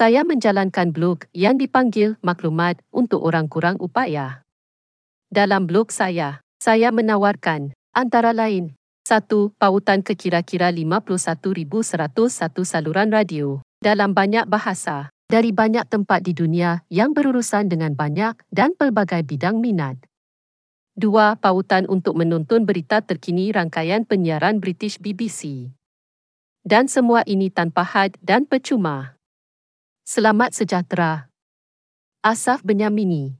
Saya menjalankan blog yang dipanggil Maklumat untuk Orang Kurang Upaya. Dalam blog saya, saya menawarkan antara lain satu pautan ke kira-kira 51,101 saluran radio dalam banyak bahasa dari banyak tempat di dunia yang berurusan dengan banyak dan pelbagai bidang minat. Dua, pautan untuk menonton berita terkini rangkaian penyiaran British BBC. Dan semua ini tanpa had dan percuma. Selamat sejahtera. Asaf Benyamini